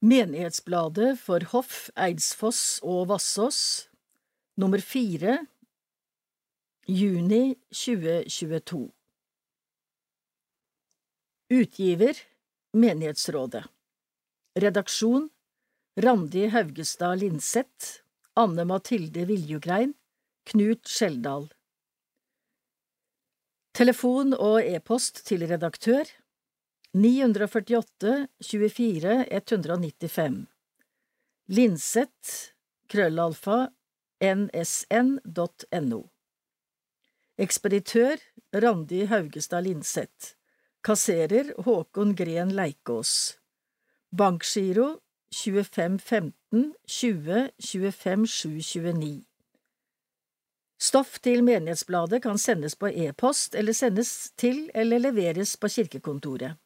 Menighetsbladet for Hoff, Eidsfoss og Vassås, nummer fire, juni 2022 Utgiver Menighetsrådet. Redaksjon Randi Haugestad Linseth Anne Mathilde Viljugrein Knut Skjeldal. Telefon og e-post til redaktør 948 24 195 Linseth krøllalfa nsn.no Ekspeditør Randi Haugestad Linseth. Kasserer Håkon Gren Leikås. Bankgiro 2515 20 25 729 Stoff til Menighetsbladet kan sendes på e-post eller sendes til eller leveres på kirkekontoret.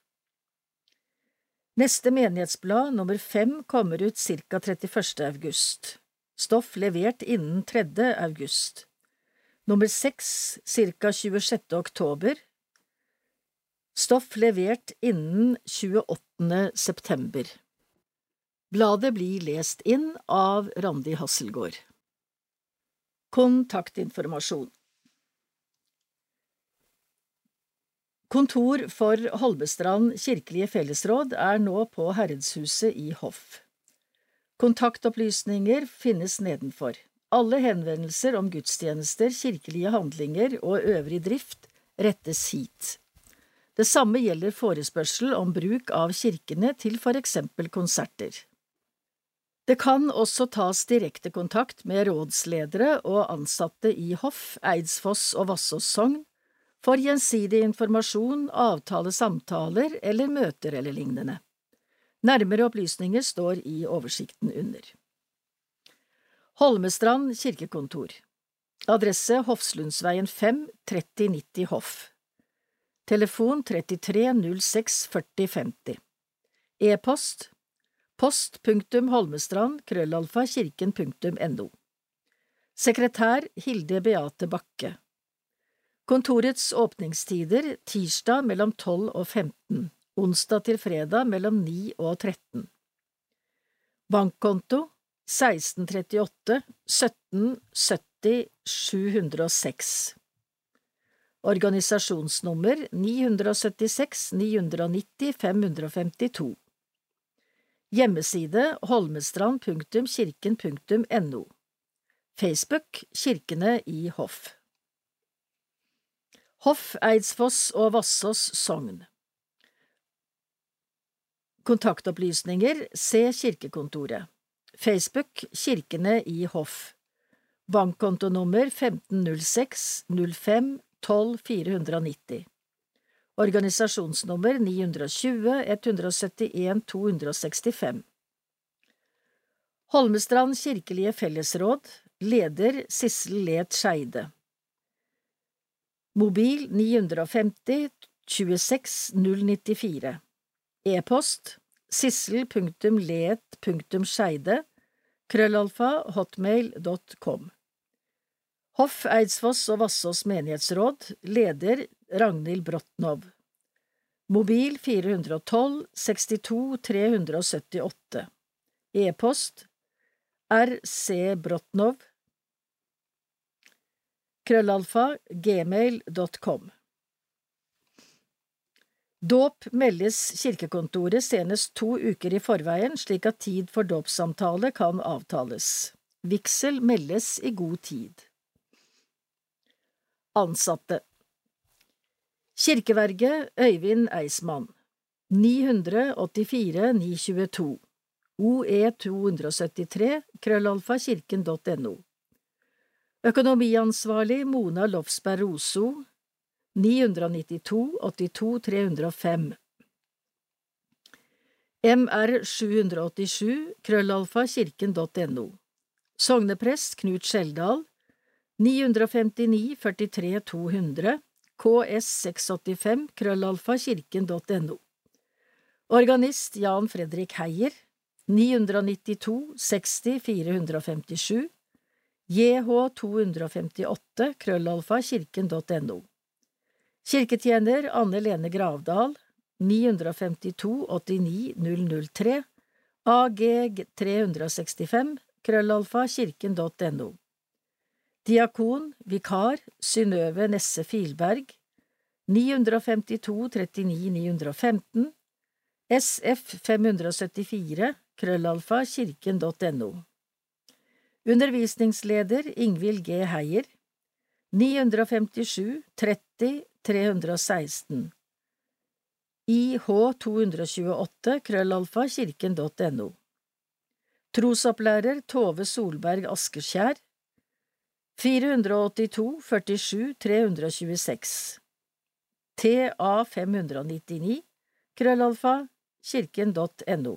Neste Menighetsblad, nummer fem, kommer ut ca. 31. august. Stoff levert innen 3. august. Nummer seks ca. 26. oktober. Stoff levert innen 28. september. Bladet blir lest inn av Randi Hasselgaard. Kontaktinformasjon Kontor for Holmestrand kirkelige fellesråd er nå på Herredshuset i Hoff. Kontaktopplysninger finnes nedenfor. Alle henvendelser om gudstjenester, kirkelige handlinger og øvrig drift rettes hit. Det samme gjelder forespørsel om bruk av kirkene til for eksempel konserter. Det kan også tas direkte kontakt med rådsledere og ansatte i Hoff, Eidsfoss og Vassås sogn for gjensidig informasjon, avtale samtaler eller møter eller lignende. Nærmere opplysninger står i oversikten under. Holmestrand kirkekontor. Adresse Hofslundsveien 5 3090 Hoff Telefon 33 06 40 50 E-post holmestrand krøllalfa kirken.no Sekretær Hilde Beate Bakke Kontorets åpningstider tirsdag mellom 12 og 15, onsdag til fredag mellom 9 og 13. Bankkonto 1638 17 70 706 Organisasjonsnummer 976 990 552 Hjemmeside holmestrand.kirken.no Facebook Kirkene i Hoff Hoff, Eidsfoss og Vassås sogn. Kontaktopplysninger Se kirkekontoret. Facebook Kirkene i Hoff. Bankkontonummer 1506 05 12 490 Organisasjonsnummer 920 171 265 Holmestrand kirkelige fellesråd. Leder Sissel Let Skeide Mobil 950 26 094 E-post sissel.let.skeide krøllalfa hotmail.com Hoff, Eidsfoss og Vassås menighetsråd Leder Ragnhild Brotnov Mobil 412 62 378 E-post rcbrotnov krøllalfa gmail.com Dåp meldes kirkekontoret senest to uker i forveien slik at tid for dåpssamtale kan avtales. Vigsel meldes i god tid. Ansatte. Kirkeverget Øyvind Eismann. 984 922 OE 273 krøllalfa kirken.no Økonomiansvarlig Mona Lofsberg Roso. 992 82 305 MR 787 krøllalfa kirken.no Sogneprest Knut Skjeldal. 959 43 200 KS 685 krøllalfa kirken.no Organist Jan Fredrik Heier. 992 60 457 JH 258 krøllalfa kirken.no Kirketjener Anne Lene Gravdal 952 89 003 ag365 krøllalfa kirken.no. Diakon, vikar, Synnøve Nesse Filberg, 952 39 915, SF 574, krøllalfa, kirken.no. Undervisningsleder Ingvild G. Heier, 957 30 316. IH 228, krøllalfa, kirken.no. Trosopplærer Tove Solberg Askeskjær, 482 47 326 TA 599 krøllalfa kirken.no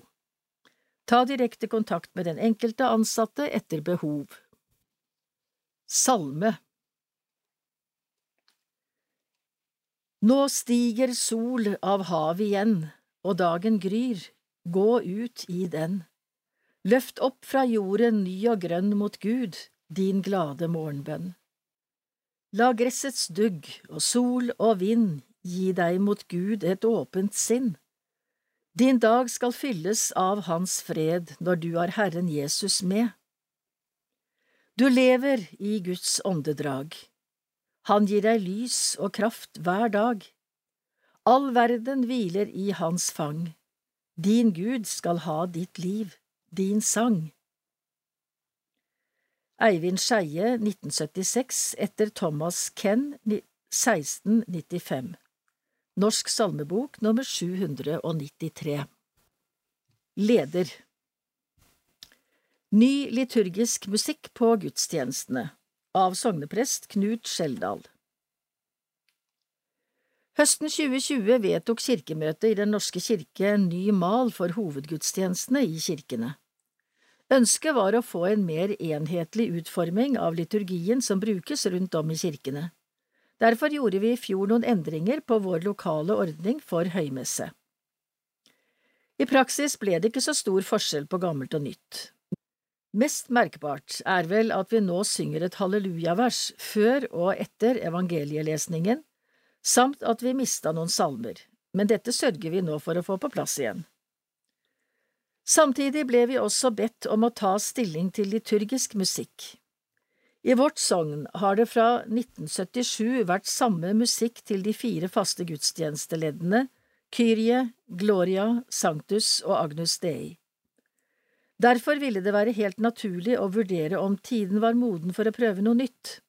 Ta direkte kontakt med den enkelte ansatte etter behov. Salme Nå stiger sol av havet igjen, og dagen gryr, gå ut i den. Løft opp fra jorden ny og grønn mot Gud, din glade morgenbønn. La gressets dugg og sol og vind gi deg mot Gud et åpent sinn. Din dag skal fylles av Hans fred når du har Herren Jesus med. Du lever i Guds åndedrag. Han gir deg lys og kraft hver dag. All verden hviler i hans fang. Din Gud skal ha ditt liv, din sang. Eivind Skeie 1976 etter Thomas Ken 1695 Norsk salmebok nummer 793 Leder Ny liturgisk musikk på gudstjenestene av sogneprest Knut Skjeldal Høsten 2020 vedtok Kirkemøtet i Den norske kirke en ny mal for hovedgudstjenestene i kirkene. Ønsket var å få en mer enhetlig utforming av liturgien som brukes rundt om i kirkene. Derfor gjorde vi i fjor noen endringer på vår lokale ordning for høymesse. I praksis ble det ikke så stor forskjell på gammelt og nytt. Mest merkbart er vel at vi nå synger et hallelujavers før og etter evangelielesningen, samt at vi mista noen salmer, men dette sørger vi nå for å få på plass igjen. Samtidig ble vi også bedt om å ta stilling til liturgisk musikk. I vårt sogn har det fra 1977 vært samme musikk til de fire faste gudstjenesteleddene Kyrie, Gloria, Sanctus og Agnus Dei. Derfor ville det være helt naturlig å vurdere om tiden var moden for å prøve noe nytt.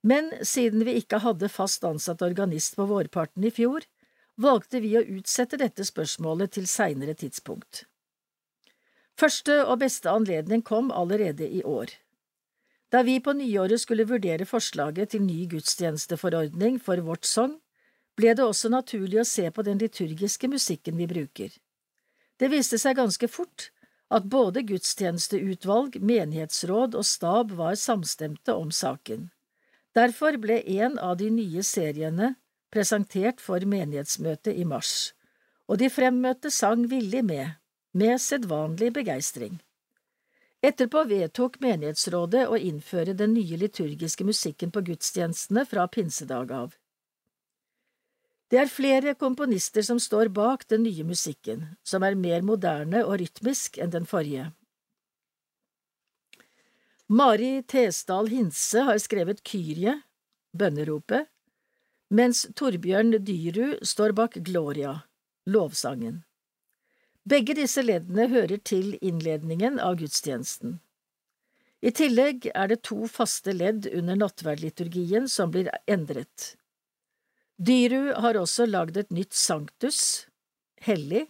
Men siden vi ikke hadde fast ansatt organist på vårparten i fjor, valgte vi å utsette dette spørsmålet til seinere tidspunkt. Første og beste anledning kom allerede i år. Da vi på nyåret skulle vurdere forslaget til ny gudstjenesteforordning for vårt sogn, ble det også naturlig å se på den liturgiske musikken vi bruker. Det viste seg ganske fort at både gudstjenesteutvalg, menighetsråd og stab var samstemte om saken. Derfor ble en av de nye seriene presentert for menighetsmøtet i mars, og de fremmøtte sang villig med med sedvanlig begeistring. Etterpå vedtok menighetsrådet å innføre den nye liturgiske musikken på gudstjenestene fra pinsedag av. Det er flere komponister som står bak den nye musikken, som er mer moderne og rytmisk enn den forrige. Mari Tesdal Hinse har skrevet Kyrie, bønneropet, mens Torbjørn Dyrud står bak Gloria, lovsangen. Begge disse leddene hører til innledningen av gudstjenesten. I tillegg er det to faste ledd under nattverdliturgien som blir endret. Dyru har også lagd et nytt sanktus, hellig,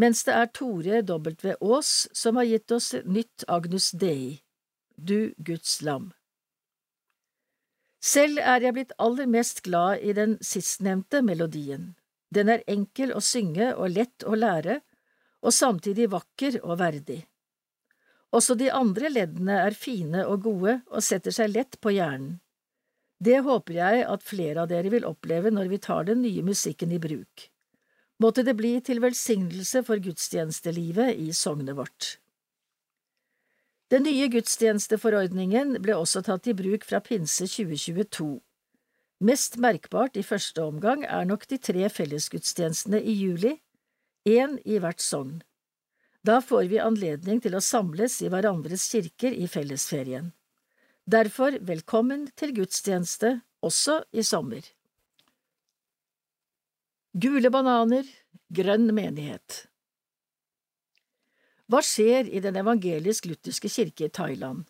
mens det er Tore W. Aas som har gitt oss nytt Agnus Dei, du Guds lam. Selv er jeg blitt aller mest glad i den sistnevnte melodien. Den er enkel å synge og lett å lære, og samtidig vakker og verdig. Også de andre leddene er fine og gode og setter seg lett på hjernen. Det håper jeg at flere av dere vil oppleve når vi tar den nye musikken i bruk. Måtte det bli til velsignelse for gudstjenestelivet i sognet vårt. Den nye gudstjenesteforordningen ble også tatt i bruk fra pinse 2022. Mest merkbart i første omgang er nok de tre fellesgudstjenestene i juli, én i hvert sogn. Da får vi anledning til å samles i hverandres kirker i fellesferien. Derfor velkommen til gudstjeneste også i sommer. Gule bananer, grønn menighet Hva skjer i Den evangelisk-lutherske kirke i Thailand?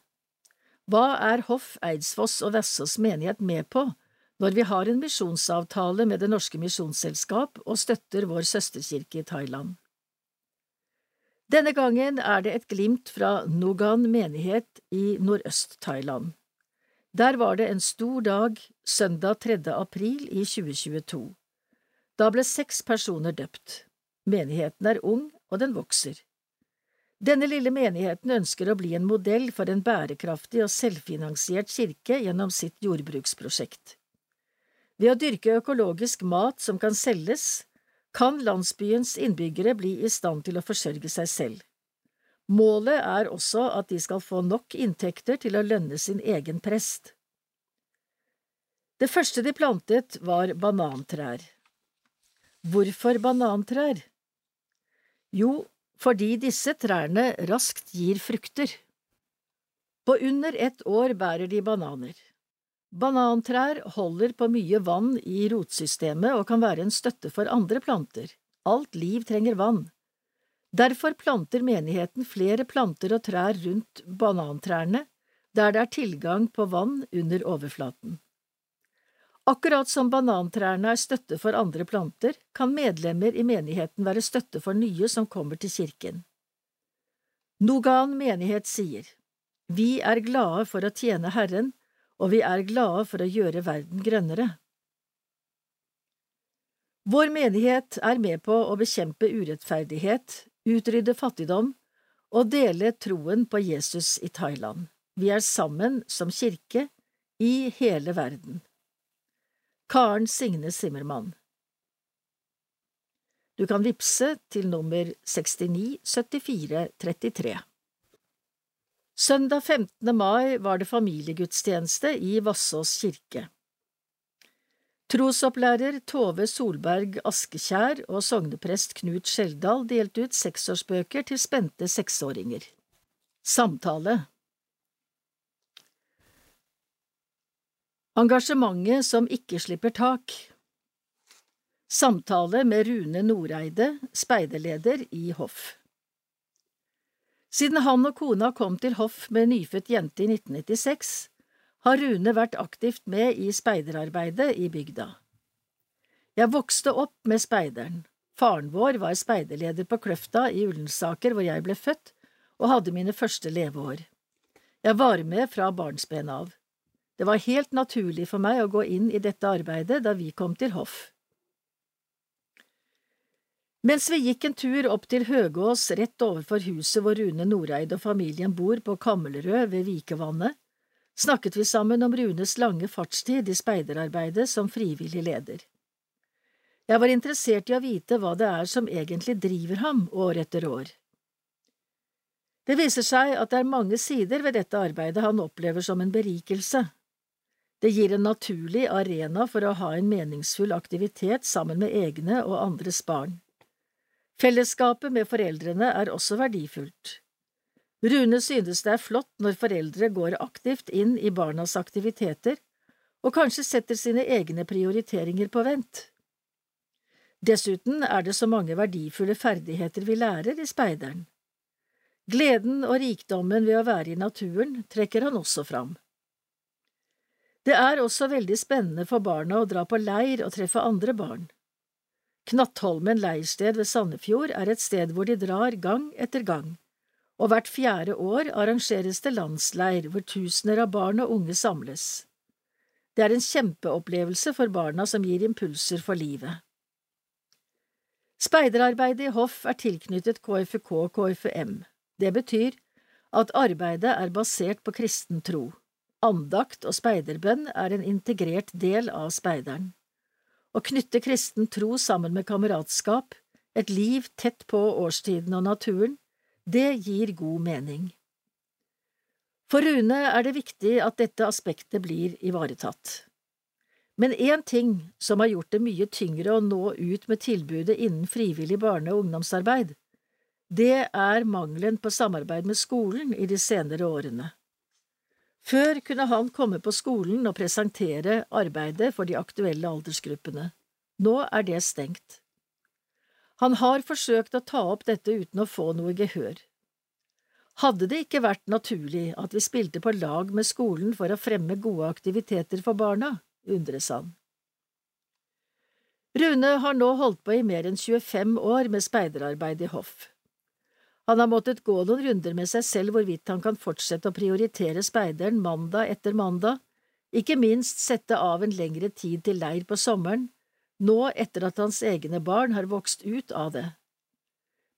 Hva er Hoff, Eidsfoss og Vessås menighet med på når vi har en misjonsavtale med Det norske misjonsselskap og støtter vår søsterkirke i Thailand? Denne gangen er det et glimt fra Nogan menighet i Nordøst-Thailand. Der var det en stor dag søndag 3. april i 2022. Da ble seks personer døpt. Menigheten er ung, og den vokser. Denne lille menigheten ønsker å bli en modell for en bærekraftig og selvfinansiert kirke gjennom sitt jordbruksprosjekt. Ved å dyrke økologisk mat som kan selges, kan landsbyens innbyggere bli i stand til å forsørge seg selv. Målet er også at de skal få nok inntekter til å lønne sin egen prest. Det første de plantet, var banantrær. Hvorfor banantrær? Jo, fordi disse trærne raskt gir frukter. På under ett år bærer de bananer. Banantrær holder på mye vann i rotsystemet og kan være en støtte for andre planter. Alt liv trenger vann. Derfor planter menigheten flere planter og trær rundt banantrærne, der det er tilgang på vann under overflaten. Akkurat som banantrærne er støtte for andre planter, kan medlemmer i menigheten være støtte for nye som kommer til kirken. Nogan menighet sier, Vi er glade for å tjene Herren og vi er glade for å gjøre verden grønnere. Vår menighet er med på å bekjempe urettferdighet, utrydde fattigdom og dele troen på Jesus i Thailand. Vi er sammen som kirke i hele verden. Karen Signe Simmermann Du kan vippse til nummer 69 74 33. Søndag 15. mai var det familiegudstjeneste i Vassås kirke. Trosopplærer Tove Solberg Askekjær og sogneprest Knut Skjeldal delte ut seksårsbøker til spente seksåringer. Samtale Engasjementet som ikke slipper tak Samtale med Rune Noreide, speiderleder i Hoff siden han og kona kom til hoff med nyfødt jente i 1996, har Rune vært aktivt med i speiderarbeidet i bygda. Jeg vokste opp med speideren. Faren vår var speiderleder på Kløfta i Ullensaker hvor jeg ble født, og hadde mine første leveår. Jeg var med fra barnsben av. Det var helt naturlig for meg å gå inn i dette arbeidet da vi kom til hoff. Mens vi gikk en tur opp til Høgås rett overfor huset hvor Rune Noreid og familien bor på Kammelrød ved Vikevannet, snakket vi sammen om Runes lange fartstid i speiderarbeidet som frivillig leder. Jeg var interessert i å vite hva det er som egentlig driver ham år etter år. Det viser seg at det er mange sider ved dette arbeidet han opplever som en berikelse. Det gir en naturlig arena for å ha en meningsfull aktivitet sammen med egne og andres barn. Fellesskapet med foreldrene er også verdifullt. Rune synes det er flott når foreldre går aktivt inn i barnas aktiviteter og kanskje setter sine egne prioriteringer på vent. Dessuten er det så mange verdifulle ferdigheter vi lærer i speideren. Gleden og rikdommen ved å være i naturen trekker han også fram. Det er også veldig spennende for barna å dra på leir og treffe andre barn. Knattholmen leirsted ved Sandefjord er et sted hvor de drar gang etter gang, og hvert fjerde år arrangeres det landsleir hvor tusener av barn og unge samles. Det er en kjempeopplevelse for barna som gir impulser for livet. Speiderarbeidet i hoff er tilknyttet KFK og KFM. Det betyr at arbeidet er basert på kristen tro. Andakt og speiderbønn er en integrert del av speideren. Å knytte kristen tro sammen med kameratskap, et liv tett på årstiden og naturen, det gir god mening. For Rune er det viktig at dette aspektet blir ivaretatt. Men én ting som har gjort det mye tyngre å nå ut med tilbudet innen frivillig barne- og ungdomsarbeid, Det er mangelen på samarbeid med skolen i de senere årene. Før kunne han komme på skolen og presentere arbeidet for de aktuelle aldersgruppene. Nå er det stengt. Han har forsøkt å ta opp dette uten å få noe gehør. Hadde det ikke vært naturlig at vi spilte på lag med skolen for å fremme gode aktiviteter for barna, undres han. Rune har nå holdt på i mer enn 25 år med speiderarbeid i hoff. Han har måttet gå noen runder med seg selv hvorvidt han kan fortsette å prioritere speideren mandag etter mandag, ikke minst sette av en lengre tid til leir på sommeren, nå etter at hans egne barn har vokst ut av det.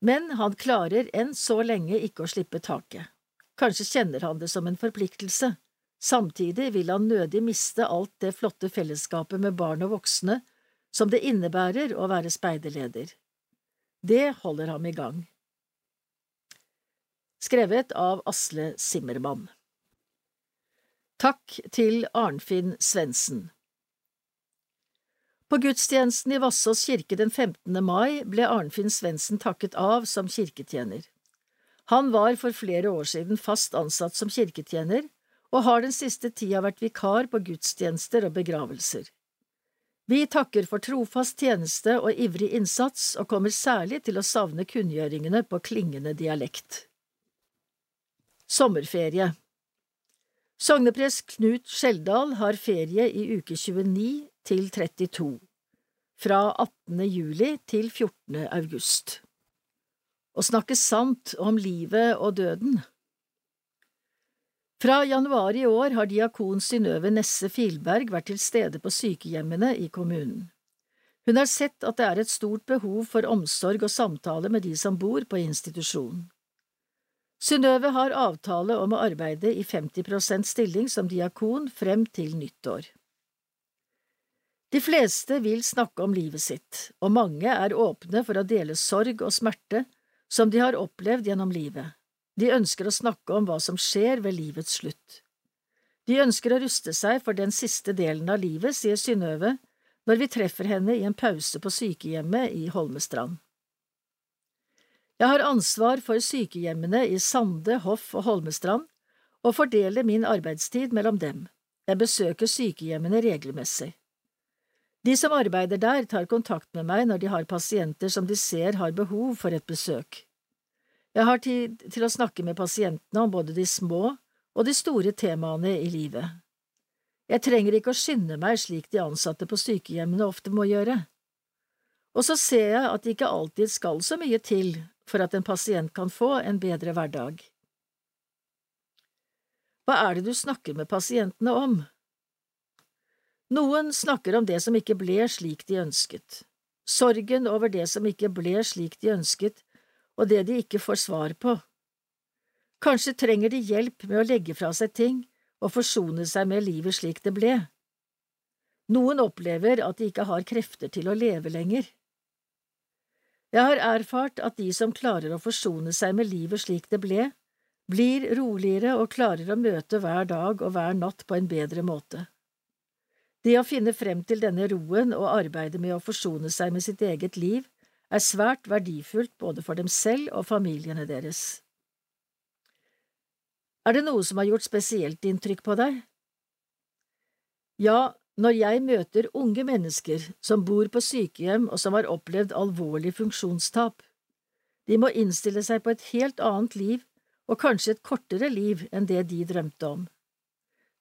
Men han klarer enn så lenge ikke å slippe taket. Kanskje kjenner han det som en forpliktelse. Samtidig vil han nødig miste alt det flotte fellesskapet med barn og voksne som det innebærer å være speiderleder. Det holder ham i gang skrevet av Asle Simmermann. Takk til Arnfinn Svendsen. På gudstjenesten i Vassås kirke den 15. mai ble Arnfinn Svendsen takket av som kirketjener. Han var for flere år siden fast ansatt som kirketjener, og har den siste tida vært vikar på gudstjenester og begravelser. Vi takker for trofast tjeneste og ivrig innsats, og kommer særlig til å savne kunngjøringene på klingende dialekt. Sommerferie Sogneprest Knut Skjeldal har ferie i uke 29 til 32, fra 18. juli til 14. august. Å snakke sant om livet og døden Fra januar i år har diakon Synnøve Nesse Filberg vært til stede på sykehjemmene i kommunen. Hun har sett at det er et stort behov for omsorg og samtale med de som bor på institusjonen. Synnøve har avtale om å arbeide i 50% stilling som diakon frem til nyttår. De fleste vil snakke om livet sitt, og mange er åpne for å dele sorg og smerte som de har opplevd gjennom livet. De ønsker å snakke om hva som skjer ved livets slutt. De ønsker å ruste seg for den siste delen av livet, sier Synnøve når vi treffer henne i en pause på sykehjemmet i Holmestrand. Jeg har ansvar for sykehjemmene i Sande, Hoff og Holmestrand, og fordeler min arbeidstid mellom dem. Jeg besøker sykehjemmene regelmessig. De som arbeider der, tar kontakt med meg når de har pasienter som de ser har behov for et besøk. Jeg har tid til å snakke med pasientene om både de små og de store temaene i livet. Jeg trenger ikke å skynde meg slik de ansatte på sykehjemmene ofte må gjøre. Og så ser jeg at det ikke alltid skal så mye til for at en pasient kan få en bedre hverdag. Hva er det du snakker med pasientene om? Noen snakker om det som ikke ble slik de ønsket, sorgen over det som ikke ble slik de ønsket, og det de ikke får svar på. Kanskje trenger de hjelp med å legge fra seg ting og forsone seg med livet slik det ble. Noen opplever at de ikke har krefter til å leve lenger. Jeg har erfart at de som klarer å forsone seg med livet slik det ble, blir roligere og klarer å møte hver dag og hver natt på en bedre måte. Det å finne frem til denne roen og arbeide med å forsone seg med sitt eget liv er svært verdifullt både for dem selv og familiene deres. Er det noe som har gjort spesielt inntrykk på deg? Ja, når jeg møter unge mennesker som bor på sykehjem og som har opplevd alvorlig funksjonstap. De må innstille seg på et helt annet liv og kanskje et kortere liv enn det de drømte om.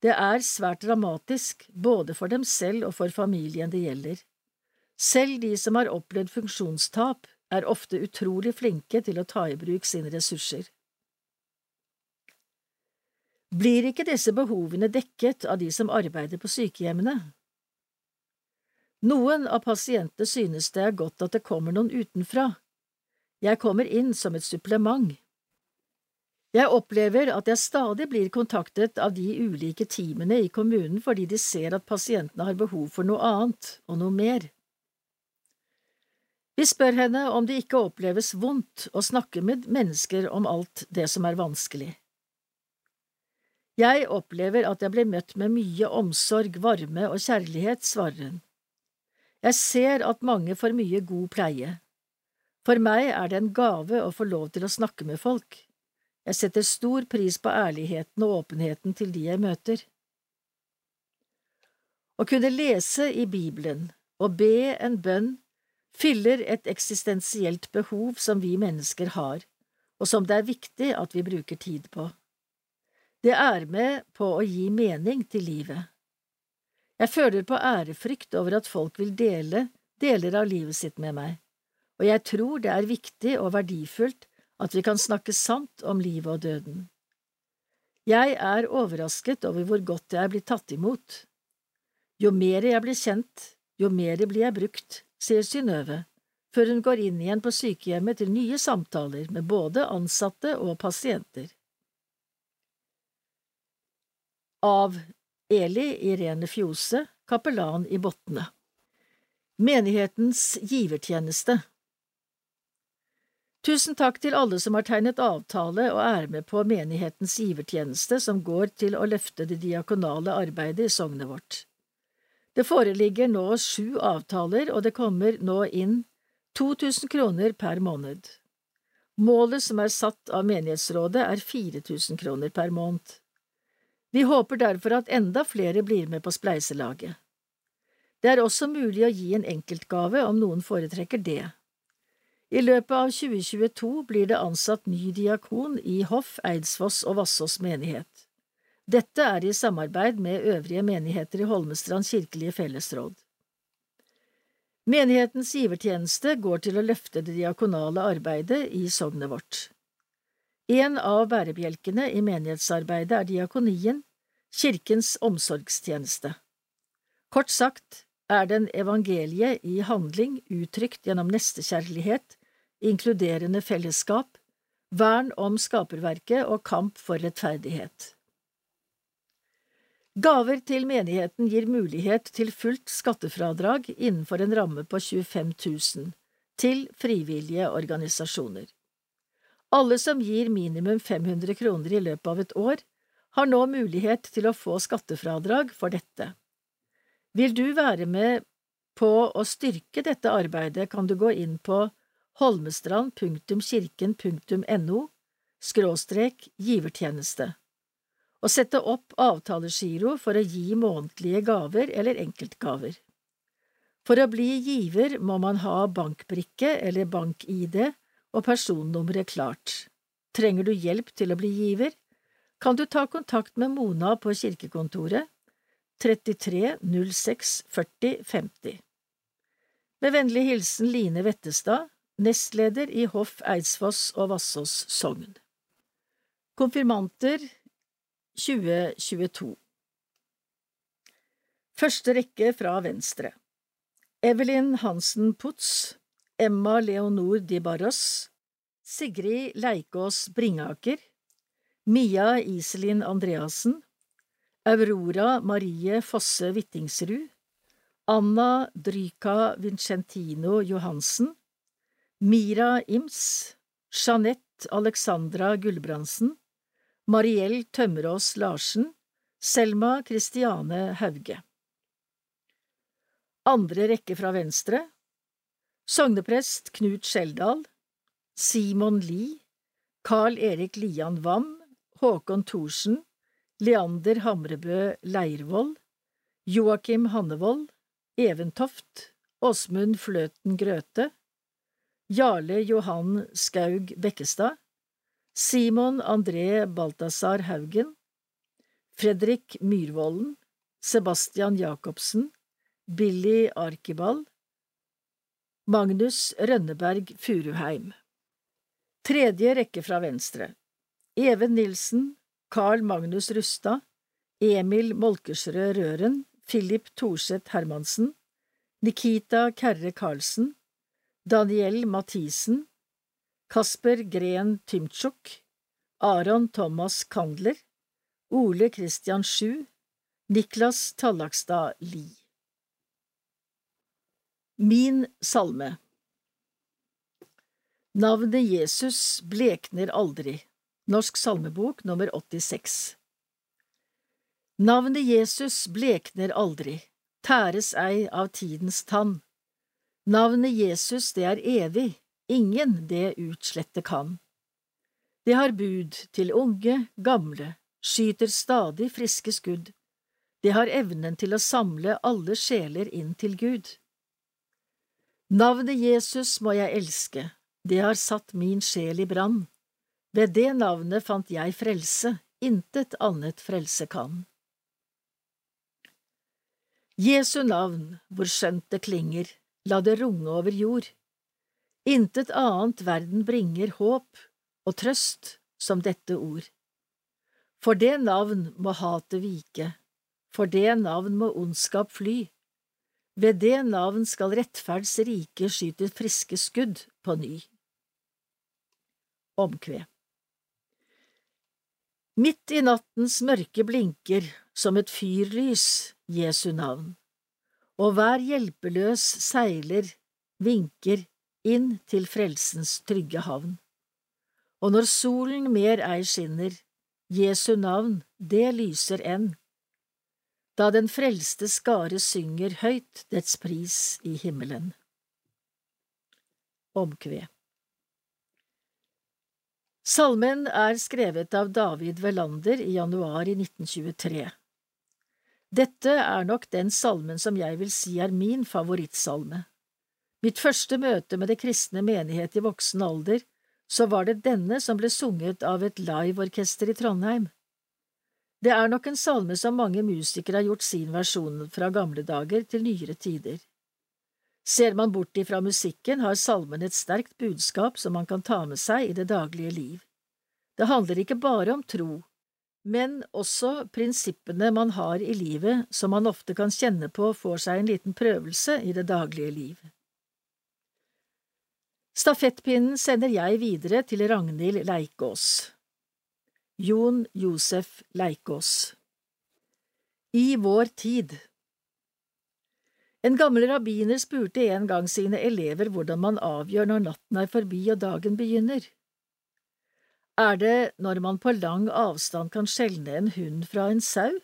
Det er svært dramatisk, både for dem selv og for familien det gjelder. Selv de som har opplevd funksjonstap, er ofte utrolig flinke til å ta i bruk sine ressurser. Blir ikke disse behovene dekket av de som arbeider på sykehjemmene? Noen av pasientene synes det er godt at det kommer noen utenfra. Jeg kommer inn som et supplement. Jeg opplever at jeg stadig blir kontaktet av de ulike teamene i kommunen fordi de ser at pasientene har behov for noe annet og noe mer. Vi spør henne om det ikke oppleves vondt å snakke med mennesker om alt det som er vanskelig. Jeg opplever at jeg blir møtt med mye omsorg, varme og kjærlighet, svarer hun. Jeg ser at mange får mye god pleie. For meg er det en gave å få lov til å snakke med folk. Jeg setter stor pris på ærligheten og åpenheten til de jeg møter. Å kunne lese i Bibelen og be en bønn fyller et eksistensielt behov som vi mennesker har, og som det er viktig at vi bruker tid på. Det er med på å gi mening til livet. Jeg føler på ærefrykt over at folk vil dele deler av livet sitt med meg, og jeg tror det er viktig og verdifullt at vi kan snakke sant om livet og døden. Jeg er overrasket over hvor godt jeg er blitt tatt imot. Jo mer jeg blir kjent, jo mer blir jeg brukt, sier Synnøve, før hun går inn igjen på sykehjemmet til nye samtaler med både ansatte og pasienter. Av Eli Irene Fjose, kapellan i Botne Menighetens givertjeneste Tusen takk til alle som har tegnet avtale og er med på menighetens givertjeneste som går til å løfte det diakonale arbeidet i sognet vårt. Det foreligger nå sju avtaler, og det kommer nå inn 2000 kroner per måned. Målet som er satt av menighetsrådet, er 4000 kroner per måned. Vi håper derfor at enda flere blir med på spleiselaget. Det er også mulig å gi en enkeltgave om noen foretrekker det. I løpet av 2022 blir det ansatt ny diakon i Hoff, Eidsfoss og Vassås menighet. Dette er i samarbeid med øvrige menigheter i Holmestrand kirkelige fellesråd. Menighetens givertjeneste går til å løfte det diakonale arbeidet i sognet vårt. En av bærebjelkene i menighetsarbeidet er diakonien, kirkens omsorgstjeneste. Kort sagt er den evangeliet i handling uttrykt gjennom nestekjærlighet, inkluderende fellesskap, vern om skaperverket og kamp for rettferdighet. Gaver til menigheten gir mulighet til fullt skattefradrag innenfor en ramme på 25 000 til frivillige organisasjoner. Alle som gir minimum 500 kroner i løpet av et år, har nå mulighet til å få skattefradrag for dette. Vil du være med på å styrke dette arbeidet, kan du gå inn på holmestrand.kirken.no skråstrek givertjeneste og sette opp avtalegiro for å gi månedlige gaver eller enkeltgaver. For å bli giver må man ha bankbrikke eller bank-ID og personnummeret klart. Trenger du hjelp til å bli giver, kan du ta kontakt med Mona på kirkekontoret 33 06 40 50. Med vennlig hilsen Line Vettestad, nestleder i Hoff Eidsfoss og Vassås sogn. Konfirmanter 2022 Første rekke fra venstre Evelyn Hansen Putz Emma Leonor Di Barros Sigrid Leikås Bringaker Mia Iselin Andreassen Aurora Marie Fosse Hvittingsrud Anna Dryka Vincentino Johansen, Mira Ims, Jeanette Alexandra Gulbrandsen, Mariell Tømmerås Larsen, Selma Kristiane Hauge. Andre rekke fra venstre Sogneprest Knut Skjeldal, Simon Lie, Carl Erik Lian Wam, Håkon Thorsen, Leander Hamrebø Leirvoll, Joakim Hannevold, Eventoft, Åsmund Fløten Grøte, Jarle Johan Skaug Bekkestad, Simon André Balthazar Haugen, Fredrik Myrvolden, Sebastian Jacobsen, Billy Arkibald, Magnus Rønneberg Furuheim. Tredje rekke fra venstre Even Nilsen, Carl Magnus Rustad, Emil Molkersrød Røren, Philip Thorseth Hermansen, Nikita Kerre Karlsen, Daniel Mathisen, Kasper Gren Tymtsjuk, Aron Thomas Kandler, Ole Christian Sju, Niklas Tallakstad Lie. Min salme Navnet Jesus blekner aldri. Norsk salmebok nummer 86 Navnet Jesus blekner aldri, tæres ei av tidens tann. Navnet Jesus, det er evig, ingen det utslette kan. Det har bud til unge, gamle, skyter stadig friske skudd. Det har evnen til å samle alle sjeler inn til Gud. Navnet Jesus må jeg elske, det har satt min sjel i brann. Ved det navnet fant jeg frelse, intet annet frelse kan. Jesu navn, hvor skjønt det klinger, la det runge over jord. Intet annet verden bringer håp og trøst som dette ord. For det navn må hatet vike, for det navn må ondskap fly. Ved det navn skal rettferds rike skyte friske skudd på ny. Omkved Midt i nattens mørke blinker som et fyrlys Jesu navn, og hver hjelpeløs seiler vinker inn til frelsens trygge havn. Og når solen mer ei skinner, Jesu navn, det lyser enn, da den frelste skare synger høyt dets pris i himmelen. Omkved Salmen er skrevet av David Velander i januar i 1923. Dette er nok den salmen som jeg vil si er min favorittsalme. Mitt første møte med det kristne menighet i voksen alder, så var det denne som ble sunget av et liveorkester i Trondheim. Det er nok en salme som mange musikere har gjort sin versjon fra gamle dager til nyere tider. Ser man bort ifra musikken, har salmen et sterkt budskap som man kan ta med seg i det daglige liv. Det handler ikke bare om tro, men også prinsippene man har i livet som man ofte kan kjenne på får seg en liten prøvelse i det daglige liv. Stafettpinnen sender jeg videre til Ragnhild Leikås. Jon Josef Leikås I vår tid en gammel rabbiner spurte en gang sine elever hvordan man avgjør når natten er forbi og dagen begynner. Er det når man på lang avstand kan skjelne en hund fra en sau?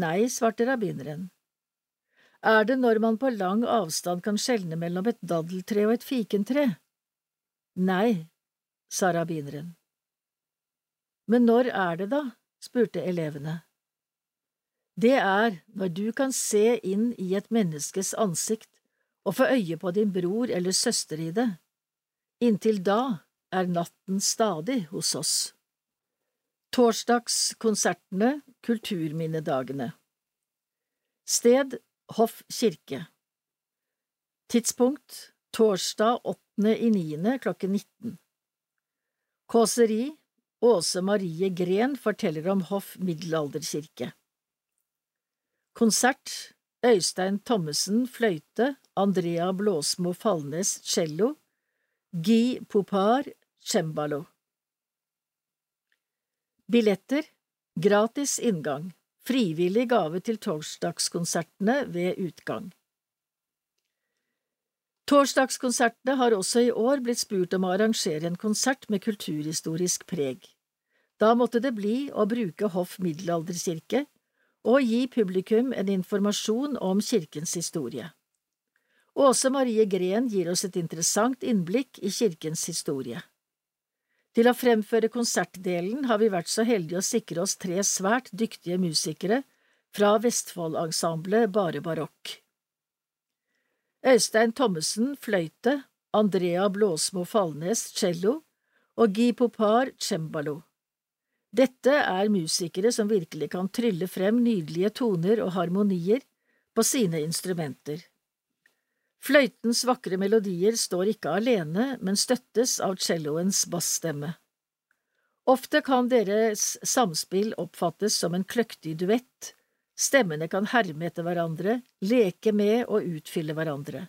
Nei, svarte rabbineren. Er det når man på lang avstand kan skjelne mellom et daddeltre og et fikentre? Nei, sa rabbineren. Men når er det da? spurte elevene. Det er når du kan se inn i et menneskes ansikt og få øye på din bror eller søster i det. Inntil da er natten stadig hos oss. Torsdagskonsertene, Kulturminnedagene Sted Hoff kirke Tidspunkt torsdag 8. i 9. klokken 19 Kåseri Åse Marie Gren forteller om Hoff middelalderkirke. Konsert. Øystein Thommessen fløyte, Andrea Blåsmo Falnes cello, Guy Popar cembalo. Billetter. Gratis inngang. Frivillig gave til torsdagskonsertene ved utgang Torsdagskonsertene har også i år blitt spurt om å arrangere en konsert med kulturhistorisk preg. Da måtte det bli å bruke Hoff middelalderkirke, og gi publikum en informasjon om kirkens historie. Åse Marie Gren gir oss et interessant innblikk i kirkens historie. Til å fremføre konsertdelen har vi vært så heldige å sikre oss tre svært dyktige musikere fra Vestfoldensemblet Bare Barokk. Øystein Thommessen fløyte, Andrea Blåsmo Falnes cello og Guy Popar cembalo. Dette er musikere som virkelig kan trylle frem nydelige toner og harmonier på sine instrumenter. Fløytens vakre melodier står ikke alene, men støttes av celloens bassstemme. Ofte kan deres samspill oppfattes som en kløktig duett, stemmene kan herme etter hverandre, leke med og utfylle hverandre.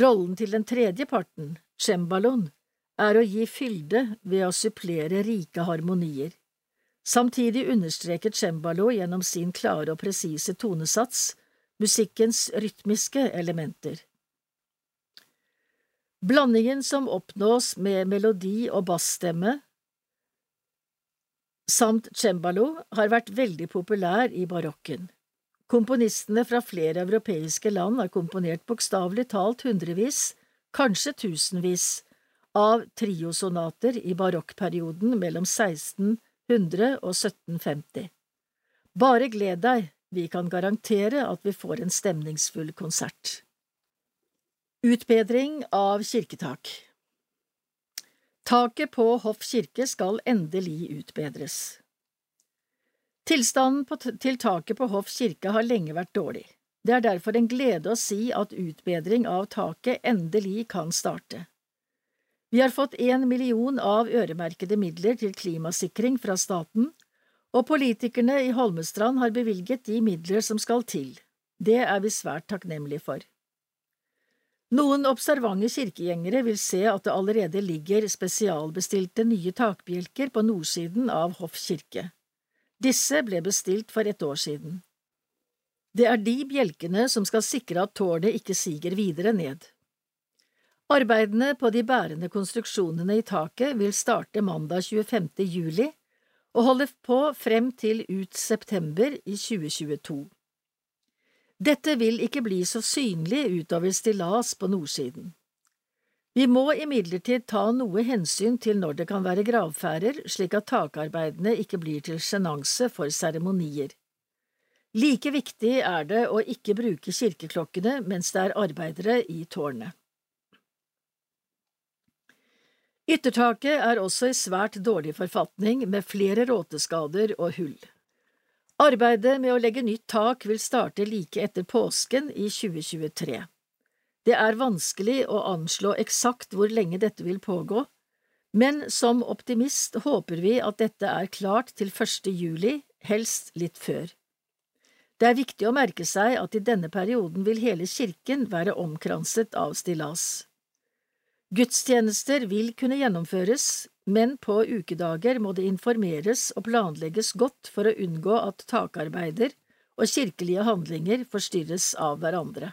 Rollen til den tredje parten, cembaloen, er å gi fylde ved å supplere rike harmonier. Samtidig understreker cembalo gjennom sin klare og presise tonesats musikkens rytmiske elementer. Blandingen som oppnås med melodi og bassstemme samt cembalo, har vært veldig populær i barokken. Komponistene fra flere europeiske land har komponert bokstavelig talt hundrevis kanskje tusenvis, av triosonater i barokkperioden mellom 1600 og 1750. Bare gled deg, vi kan garantere at vi får en stemningsfull konsert. Utbedring av kirketak Taket på Hoff kirke skal endelig utbedres. Tilstanden på til taket på Hoff kirke har lenge vært dårlig. Det er derfor en glede å si at utbedring av taket endelig kan starte. Vi har fått én million av øremerkede midler til klimasikring fra staten, og politikerne i Holmestrand har bevilget de midler som skal til. Det er vi svært takknemlige for. Noen observante kirkegjengere vil se at det allerede ligger spesialbestilte nye takbjelker på nordsiden av Hoff kirke. Disse ble bestilt for et år siden. Det er de bjelkene som skal sikre at tårnet ikke siger videre ned. Arbeidene på de bærende konstruksjonene i taket vil starte mandag 25. juli og holde på frem til ut september i 2022. Dette vil ikke bli så synlig utover stillas på nordsiden. Vi må imidlertid ta noe hensyn til når det kan være gravferder, slik at takarbeidene ikke blir til sjenanse for seremonier. Like viktig er det å ikke bruke kirkeklokkene mens det er arbeidere i tårnet. Yttertaket er også i svært dårlig forfatning, med flere råteskader og hull. Arbeidet med å legge nytt tak vil starte like etter påsken i 2023. Det er vanskelig å anslå eksakt hvor lenge dette vil pågå, men som optimist håper vi at dette er klart til 1. juli, helst litt før. Det er viktig å merke seg at i denne perioden vil hele kirken være omkranset av stillas. Gudstjenester vil kunne gjennomføres, men på ukedager må det informeres og planlegges godt for å unngå at takarbeider og kirkelige handlinger forstyrres av hverandre.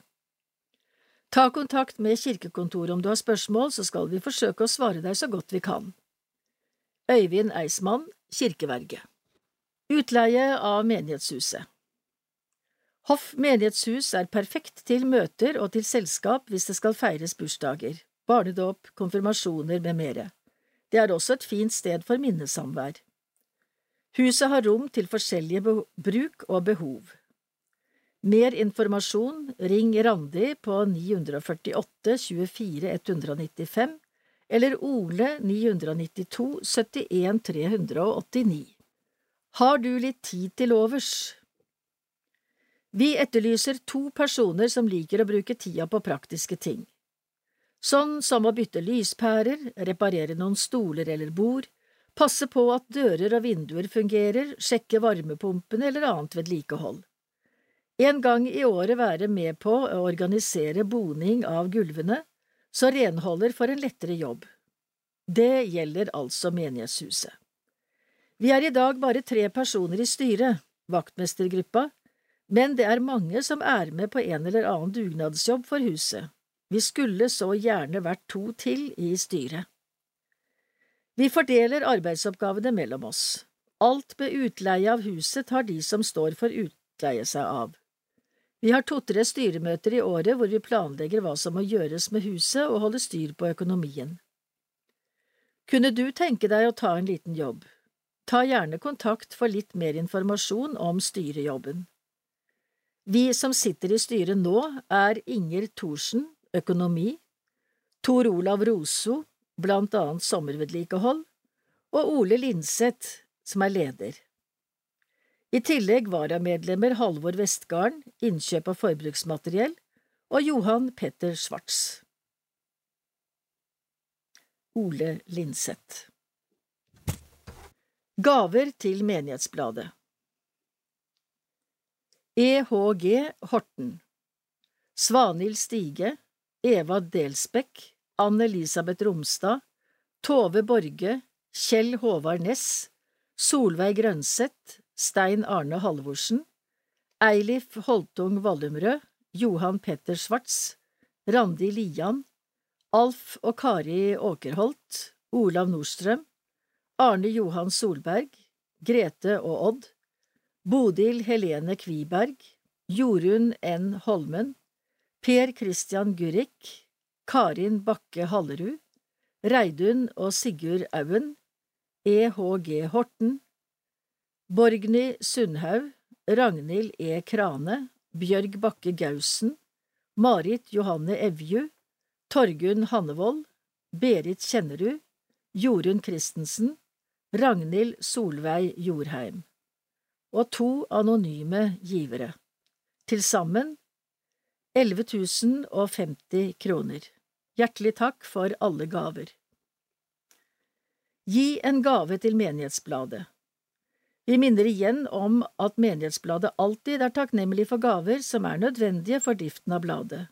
Ta kontakt med kirkekontoret om du har spørsmål, så skal vi forsøke å svare deg så godt vi kan. Øyvind Eismann, kirkeverge Utleie av menighetshuset Hoff menighetshus er perfekt til møter og til selskap hvis det skal feires bursdager barnedåp, konfirmasjoner med mere. Det er også et fint sted for minnesamvær. Huset har rom til forskjellige bruk og behov. Mer informasjon, ring Randi på 948 24 195 eller Ole 992 71 389. Har du litt tid til overs? Vi etterlyser to personer som liker å bruke tida på praktiske ting sånn som å bytte lyspærer, reparere noen stoler eller bord, passe på at dører og vinduer fungerer, sjekke varmepumpene eller annet vedlikehold. En gang i året være med på å organisere boning av gulvene, så renholder får en lettere jobb. Det gjelder altså menighetshuset. Vi er i dag bare tre personer i styret, vaktmestergruppa, men det er mange som er med på en eller annen dugnadsjobb for huset, vi skulle så gjerne vært to til i styret. Vi fordeler arbeidsoppgavene mellom oss. Alt med utleie av huset tar de som står for utleie seg av. Vi har to–tre styremøter i året hvor vi planlegger hva som må gjøres med huset og holder styr på økonomien. Kunne du tenke deg å ta en liten jobb? Ta gjerne kontakt for litt mer informasjon om styrejobben. Vi som sitter i styret nå, er Inger Thorsen, økonomi, Tor Olav Roso, blant annet sommervedlikehold, og Ole Linseth, som er leder. I tillegg varamedlemmer Halvor Vestgarden, innkjøp av forbruksmateriell, og Johan Petter Schwartz. Ole Linseth Gaver til Menighetsbladet EHG Horten Svanhild Stige Eva Delsbekk, Ann-Elisabeth Romstad, Tove Borge, Kjell Håvard Næss, Solveig Grønseth, Stein Arne Halvorsen, Eilif Holtung Vallumrød, Johan Petter Schwartz, Randi Lian, Alf og Kari Åkerholt, Olav Nordstrøm, Arne Johan Solberg, Grete og Odd, Bodil Helene Kviberg, Jorunn N. Holmen, Per Christian Gurrik, Karin Bakke Hallerud, Reidun og Sigurd Auen, E.H.G. Horten, Borgny Sundhaug, Ragnhild E. Krane, Bjørg Bakke Gausen, Marit Johanne Evju, Torgunn Hannevold, Berit Kjennerud, Jorunn Christensen, Ragnhild Solveig Jorheim og to anonyme givere, til sammen 11 050 kroner. Hjertelig takk for alle gaver. Gi en gave til Menighetsbladet. Vi minner igjen om at Menighetsbladet alltid er takknemlig for gaver som er nødvendige for driften av bladet.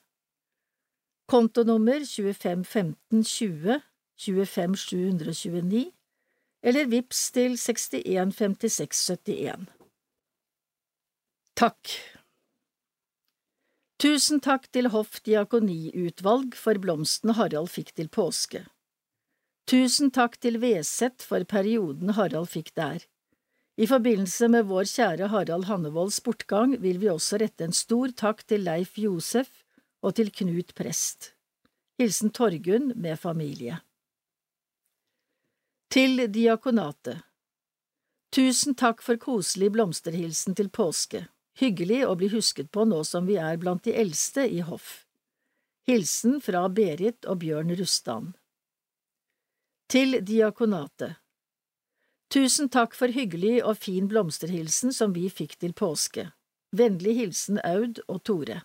Kontonummer 251520 25729 eller VIPS til 615671. Takk. Tusen takk til Hoff diakoniutvalg for blomstene Harald fikk til påske. Tusen takk til Veset for perioden Harald fikk der. I forbindelse med vår kjære Harald Hannevolds bortgang vil vi også rette en stor takk til Leif Josef og til Knut prest. Hilsen Torgunn med familie. Til diakonatet Tusen takk for koselig blomsterhilsen til påske. Hyggelig å bli husket på nå som vi er blant de eldste i hoff. Hilsen fra Berit og Bjørn Rustan. Til diakonatet Tusen takk for hyggelig og fin blomsterhilsen som vi fikk til påske. Vennlig hilsen Aud og Tore.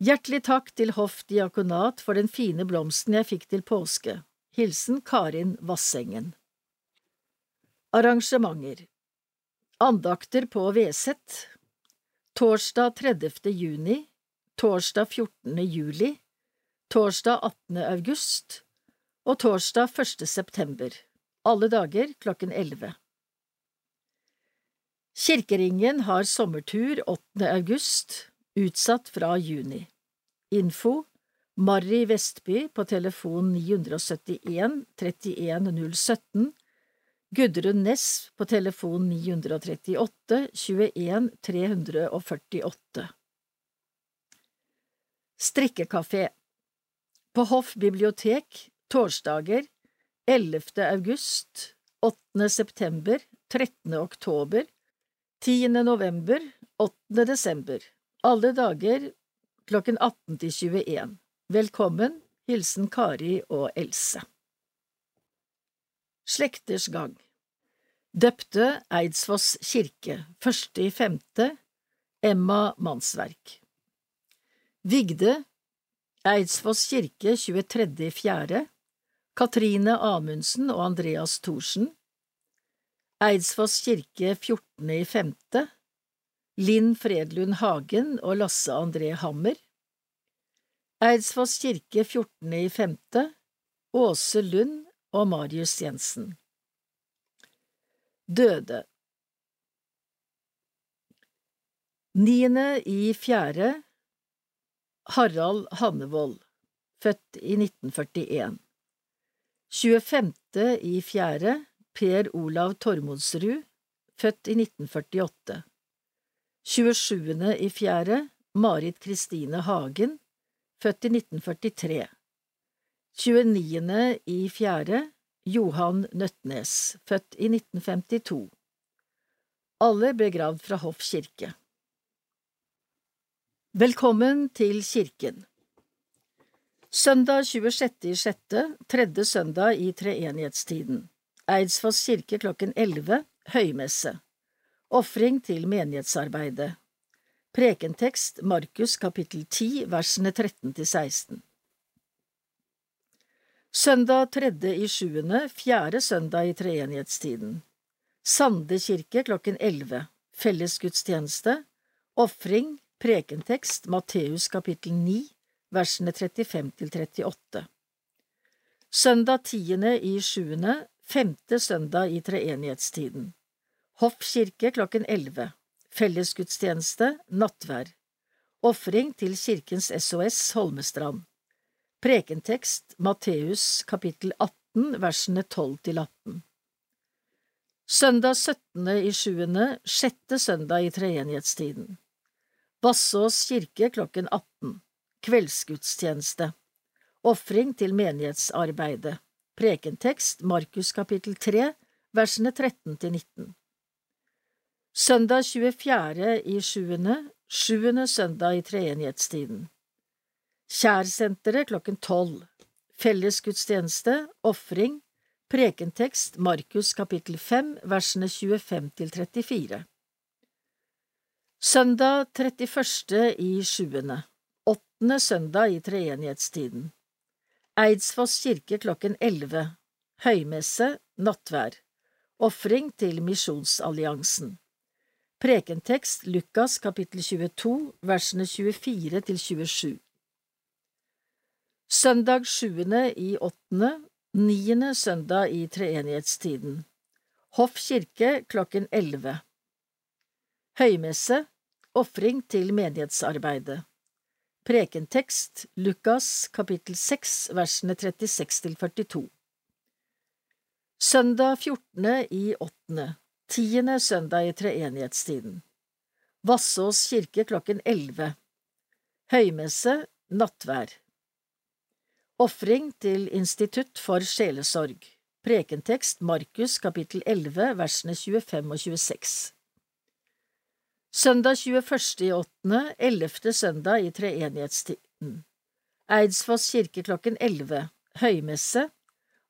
Hjertelig takk til Hoff diakonat for den fine blomsten jeg fikk til påske. Hilsen Karin Vassengen. Arrangementer Andakter på Veset Torsdag 30. juni Torsdag 14. juli Torsdag 18. august og torsdag 1. september, alle dager klokken 11. Kirkeringen har sommertur 8. august, utsatt fra juni. Info Marry Vestby på telefon 971 31 017 Gudrun Næss på telefon 938 21 348 Strikkekafé På Hoff bibliotek torsdager 11. august 8. september 13. oktober 10. november 8. desember Alle dager klokken 18 til 21 Velkommen, hilsen Kari og Else Slekters gang Døpte Eidsfoss kirke, første i femte, Emma Mannsverk Vigde Eidsfoss kirke 23. i fjerde, Katrine Amundsen og Andreas Thorsen Eidsfoss kirke 14. i femte, Linn Fredlund Hagen og Lasse André Hammer Eidsfoss kirke 14. i femte, Åse Lund og Marius Jensen. Døde Niende i fjerde Harald Hannevold, født i 1941 25. i fjerde Per Olav Tormodsrud, født i 1948 27. i fjerde Marit Kristine Hagen, født i 1943 29. i fjerde Johan Nøtnes, født i 1952 Alle ble gravd fra Hoff kirke. Velkommen til kirken. Søndag 26.6., tredje søndag i treenighetstiden. Eidsfoss kirke klokken 11, høymesse. Ofring til menighetsarbeidet. Prekentekst Markus kapittel 10 versene 13 til 16 Søndag tredje i sjuende, fjerde søndag i treenighetstiden. Sande kirke klokken elleve. Fellesgudstjeneste. Ofring. Prekentekst Matteus kapittel 9, versene 35 til 38. Søndag tiende i sjuende, femte søndag i treenighetstiden. Hoff kirke klokken elleve. Fellesgudstjeneste. Nattvær. Ofring til Kirkens SOS Holmestrand. Prekentekst Matteus kapittel 18 versene 12 til 18 Søndag 17. i sjuende, sjette søndag i treenighetstiden Bassås kirke klokken 18 kveldsgudstjeneste. Ofring til menighetsarbeidet. Prekentekst Markus kapittel 3, versene 13 til 19. Søndag 24. i sjuende, sjuende søndag i treenighetstiden. Kjærsenteret klokken tolv. Fellesgudstjeneste, ofring, prekentekst Markus kapittel 5, versene 25 til 34. Søndag 31. i sjuende, åttende søndag i treenighetstiden. Eidsfoss kirke klokken elleve. Høymesse, nattvær. Ofring til Misjonsalliansen. Prekentekst Lukas kapittel 22, versene 24 til 27. Søndag sjuende i åttende, niende søndag i treenighetstiden. Hoff kirke klokken elleve. Høymesse, ofring til menighetsarbeidet. Prekentekst Lukas kapittel 6 versene 36 til 42 Søndag 14. i åttende, tiende søndag i treenighetstiden Vassås kirke klokken 11 Høymesse, nattvær Ofring til Institutt for sjelesorg Prekentekst Markus kapittel 11 versene 25 og 26 Søndag 21. i åttende, ellevte søndag i treenighetstiden. Eidsfoss kirke klokken elleve, høymesse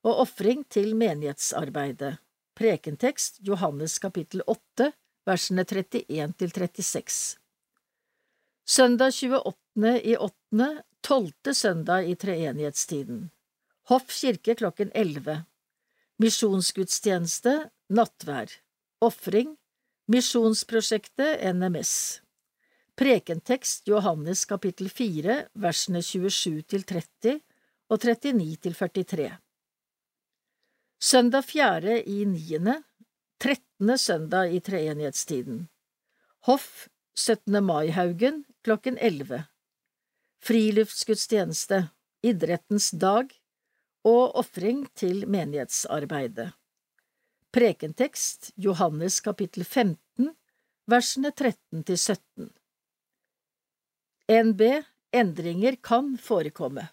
og ofring til menighetsarbeidet. Prekentekst Johannes kapittel 8, versene 31 til 36. Søndag 28. i åttende, tolvte søndag i treenighetstiden. Hoff kirke klokken elleve. Misjonsgudstjeneste, nattvær. Ofring, Misjonsprosjektet NMS Prekentekst Johannes kapittel 4 versene 27 til 30 og 39 til 43 Søndag fjerde i niende, trettende søndag i treenighetstiden Hoff 17. Mai-haugen klokken 11 Friluftsgudstjeneste Idrettens dag og ofring til menighetsarbeidet Prekentekst Johannes kapittel 15, versene 13 til 17. NB Endringer kan forekomme.